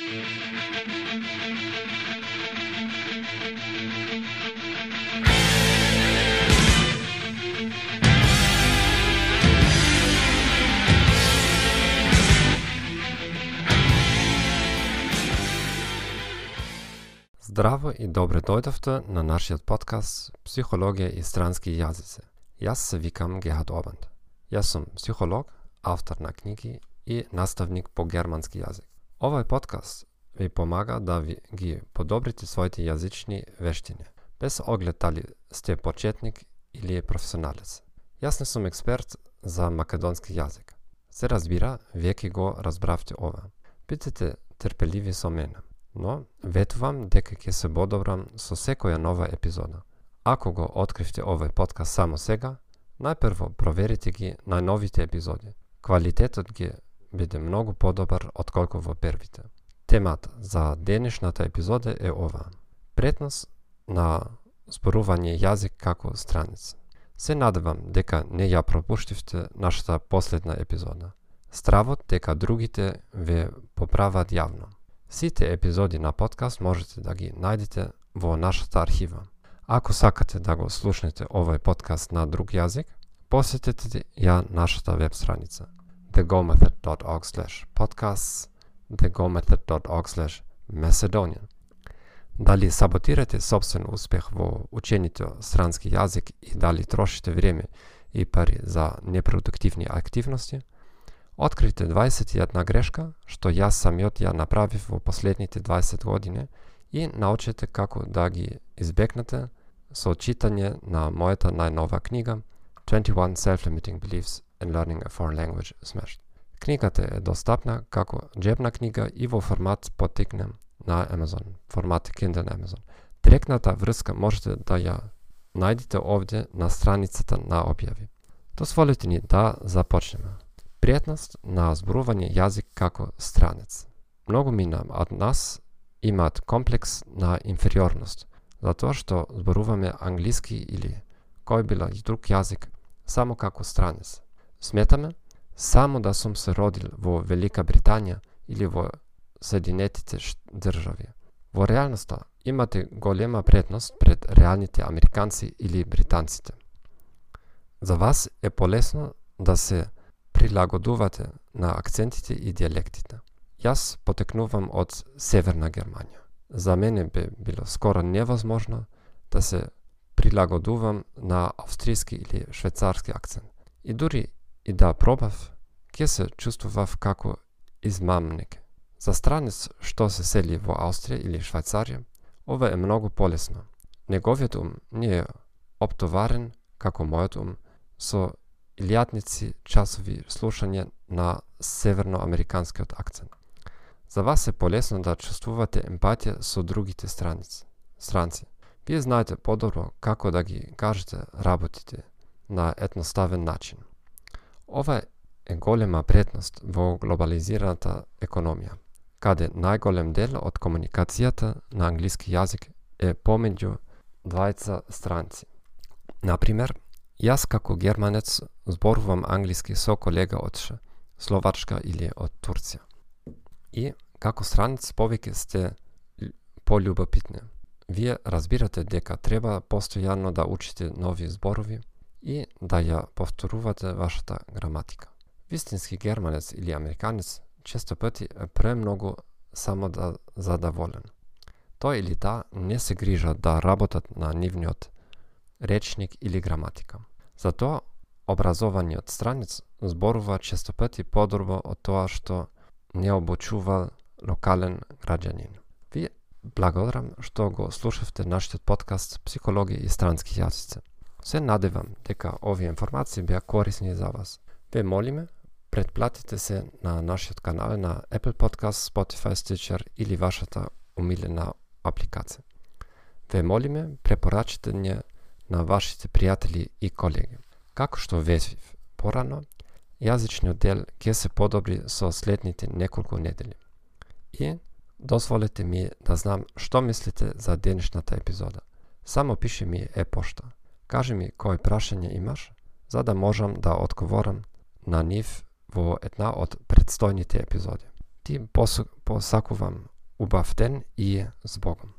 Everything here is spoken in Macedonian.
Здраво и добре дојдовте на нашиот подкаст Психологија и странски јазици. Јас се викам Гехат Обанд. Јас сум психолог, автор на книги и наставник по германски јазик. Овој подкаст ви помага да ви ги подобрите своите јазични вештини, без оглед дали сте почетник или професионалец. Јас не сум експерт за македонски јазик. Се разбира, веќе го разбравте ова. Бидете терпеливи со мене но ветувам дека ќе се бодобрам со секоја нова епизода. Ако го откривте овој подкаст само сега, најпрво проверите ги најновите епизоди. Квалитетот ги биде многу подобар отколку во првите. Темата за денешната епизода е ова. Претнос на зборување јазик како страница. Се надевам дека не ја пропуштивте нашата последна епизода. Стравот дека другите ве поправат јавно. Сите епизоди на подкаст можете да ги најдете во нашата архива. Ако сакате да го слушнете овој подкаст на друг јазик, посетете ја нашата веб страница thegomethod.org slash podcasts thegomethod.org slash macedonian. Дали саботирате собствен успех во учењето странски јазик и дали трошите време и пари за непродуктивни активности – Открите 21 грешка што јас самиот ја направив во последните 20 години и научете како да ги избегнете со читање на мојата најнова книга 21 Self-Limiting Beliefs in Learning a Foreign Language Smashed. Книгата е достапна како джебна книга и во формат потекнем на Amazon, формат Kindle на Amazon. Директната врска можете да ја најдете овде на страницата на објави. Дозволете ни да започнеме пријатност на зборување јазик како странец. Многу мина од нас имаат комплекс на инфериорност, затоа што зборуваме англиски или кој била и друг јазик само како странец. Сметаме само да сум се родил во Велика Британија или во Соединетите држави. Во реалноста имате голема предност пред реалните американци или британците. За вас е полесно да се прилагодувате на акцентите и диалектите. Јас потекнувам од Северна Германија. За мене би било скоро невозможно да се прилагодувам на австријски или швајцарски акцент. И дури и да пробав, ќе се чувствував како измамник. За странец што се сели во Австрија или Швајцарија, ова е многу полесно. Неговиот ум не е оптоварен како мојот ум со илјадници часови слушање на северноамериканскиот акцент. За вас е полесно да чувствувате емпатија со другите страници, странци. Вие знаете подобро како да ги кажете работите на едноставен начин. Ова е голема предност во глобализираната економија, каде најголем дел од комуникацијата на англиски јазик е помеѓу двајца странци. Например, Јас како германец зборувам англиски со колега од Словачка или од Турција. И како странец повеќе сте полюбопитни. Вие разбирате дека треба постојано да учите нови зборови и да ја повторувате вашата граматика. Вистински германец или американец често пъти е премногу само да задоволен. Тој или та не се грижат да работат на нивниот речник или граматика. Затоа, образованиот странец зборува често пъти подробо од тоа што не обучува локален граѓанин. Благодарам што го слушавте нашиот подкаст Психологија и странски јазици. Се надевам дека овие информации беа корисни за вас. Ве молиме, предплатите се на нашиот канал на Apple Podcast, Spotify, Stitcher или вашата умилена апликација. Ве молиме, препорачите ни на вашите пријатели и колеги. Како што везвив порано, јазичниот дел ќе се подобри со следните неколку недели. И дозволете ми да знам што мислите за денешната епизода. Само пиши ми е-пошта. Кажи ми кој прашање имаш, за да можам да одговорам на нив во една од предстојните епизоди. Ти посакувам убав ден и с Богом.